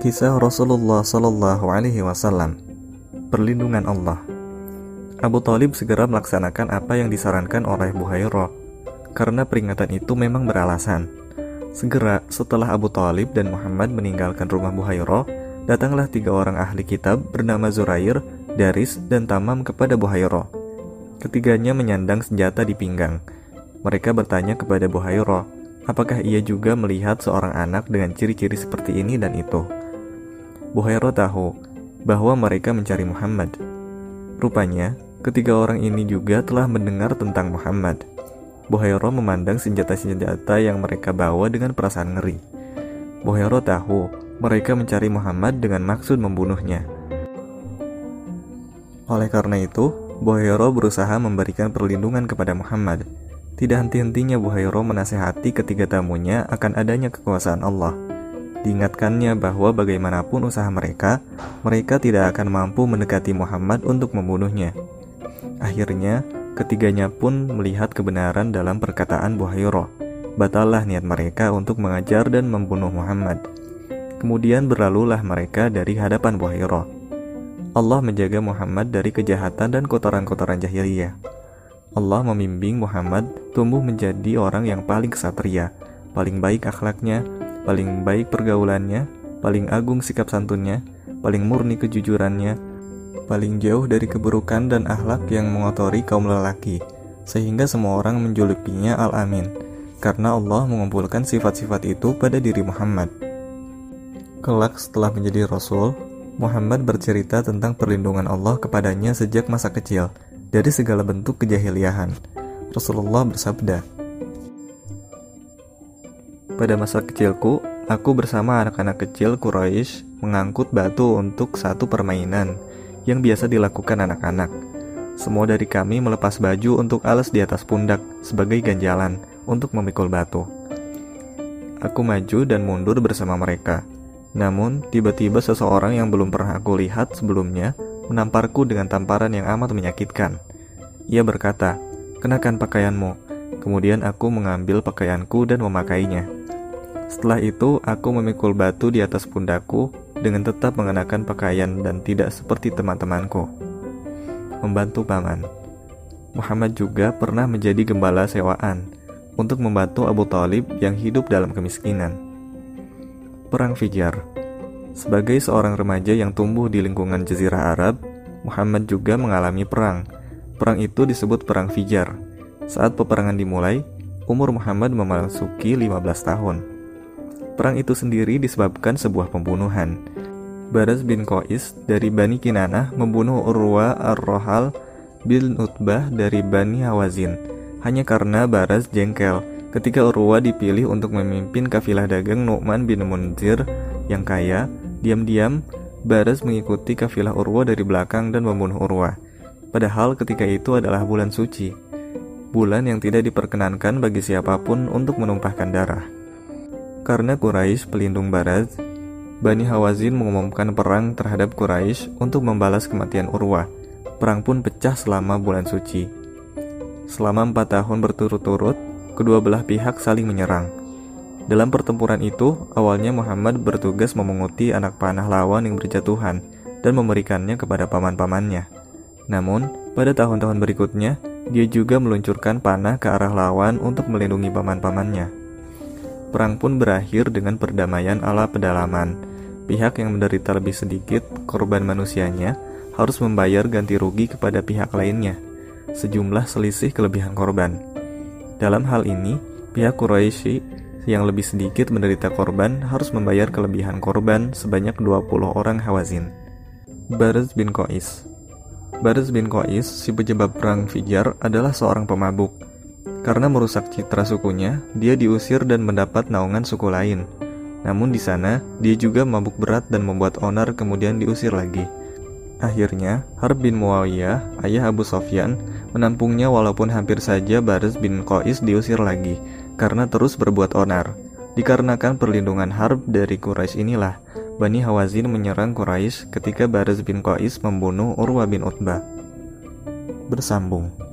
Kisah Rasulullah Shallallahu Alaihi Wasallam Perlindungan Allah Abu Talib segera melaksanakan apa yang disarankan oleh Buhairah karena peringatan itu memang beralasan. Segera setelah Abu Talib dan Muhammad meninggalkan rumah Buhairah, datanglah tiga orang ahli kitab bernama Zurair, Daris, dan Tamam kepada Buhairah. Ketiganya menyandang senjata di pinggang. Mereka bertanya kepada Buhairah, apakah ia juga melihat seorang anak dengan ciri-ciri seperti ini dan itu. Buhairo tahu bahwa mereka mencari Muhammad. Rupanya, ketiga orang ini juga telah mendengar tentang Muhammad. Buhairo memandang senjata-senjata yang mereka bawa dengan perasaan ngeri. Buhairo tahu mereka mencari Muhammad dengan maksud membunuhnya. Oleh karena itu, Buhairo berusaha memberikan perlindungan kepada Muhammad. Tidak henti-hentinya Buhairo menasehati ketiga tamunya akan adanya kekuasaan Allah – Diingatkannya bahwa bagaimanapun usaha mereka, mereka tidak akan mampu mendekati Muhammad untuk membunuhnya. Akhirnya, ketiganya pun melihat kebenaran dalam perkataan Buhairah. Batallah niat mereka untuk mengajar dan membunuh Muhammad. Kemudian berlalulah mereka dari hadapan Buhairah. Allah menjaga Muhammad dari kejahatan dan kotoran-kotoran jahiliyah. Allah membimbing Muhammad tumbuh menjadi orang yang paling kesatria, paling baik akhlaknya, paling baik pergaulannya, paling agung sikap santunnya, paling murni kejujurannya, paling jauh dari keburukan dan akhlak yang mengotori kaum lelaki, sehingga semua orang menjulukinya Al-Amin, karena Allah mengumpulkan sifat-sifat itu pada diri Muhammad. Kelak setelah menjadi Rasul, Muhammad bercerita tentang perlindungan Allah kepadanya sejak masa kecil dari segala bentuk kejahiliahan. Rasulullah bersabda, pada masa kecilku, aku bersama anak-anak kecil Quraisy mengangkut batu untuk satu permainan yang biasa dilakukan anak-anak. Semua dari kami melepas baju untuk alas di atas pundak sebagai ganjalan untuk memikul batu. Aku maju dan mundur bersama mereka. Namun, tiba-tiba seseorang yang belum pernah aku lihat sebelumnya menamparku dengan tamparan yang amat menyakitkan. Ia berkata, "Kenakan pakaianmu." Kemudian aku mengambil pakaianku dan memakainya. Setelah itu, aku memikul batu di atas pundakku dengan tetap mengenakan pakaian dan tidak seperti teman-temanku. Membantu paman. Muhammad juga pernah menjadi gembala sewaan untuk membantu Abu Talib yang hidup dalam kemiskinan. Perang Fijar Sebagai seorang remaja yang tumbuh di lingkungan Jazirah Arab, Muhammad juga mengalami perang. Perang itu disebut Perang Fijar. Saat peperangan dimulai, umur Muhammad memasuki 15 tahun. Perang itu sendiri disebabkan sebuah pembunuhan. Baraz bin Qais dari Bani Kinanah membunuh Urwa Ar-Rohal bin Utbah dari Bani Hawazin hanya karena Baraz jengkel ketika Urwa dipilih untuk memimpin kafilah dagang Nu'man bin Munzir yang kaya. Diam-diam, Baraz mengikuti kafilah Urwa dari belakang dan membunuh Urwa. Padahal ketika itu adalah bulan suci, bulan yang tidak diperkenankan bagi siapa pun untuk menumpahkan darah. Karena Quraisy pelindung barat, Bani Hawazin mengumumkan perang terhadap Quraisy untuk membalas kematian Urwah. Perang pun pecah selama bulan suci. Selama empat tahun berturut-turut, kedua belah pihak saling menyerang. Dalam pertempuran itu, awalnya Muhammad bertugas memunguti anak panah lawan yang berjatuhan dan memberikannya kepada paman-pamannya. Namun, pada tahun-tahun berikutnya, dia juga meluncurkan panah ke arah lawan untuk melindungi paman-pamannya. Perang pun berakhir dengan perdamaian ala pedalaman. Pihak yang menderita lebih sedikit korban manusianya harus membayar ganti rugi kepada pihak lainnya, sejumlah selisih kelebihan korban. Dalam hal ini, pihak Quraisy yang lebih sedikit menderita korban harus membayar kelebihan korban sebanyak 20 orang Hawazin. Barz bin Qais Barz bin Qais, si pejabat perang Fijar, adalah seorang pemabuk karena merusak citra sukunya, dia diusir dan mendapat naungan suku lain. Namun di sana, dia juga mabuk berat dan membuat onar kemudian diusir lagi. Akhirnya, Harb bin Muawiyah, ayah Abu Sofyan, menampungnya walaupun hampir saja Baris bin Qais diusir lagi karena terus berbuat onar. Dikarenakan perlindungan Harb dari Quraisy inilah, Bani Hawazin menyerang Quraisy ketika Baris bin Qais membunuh Urwa bin Utbah. Bersambung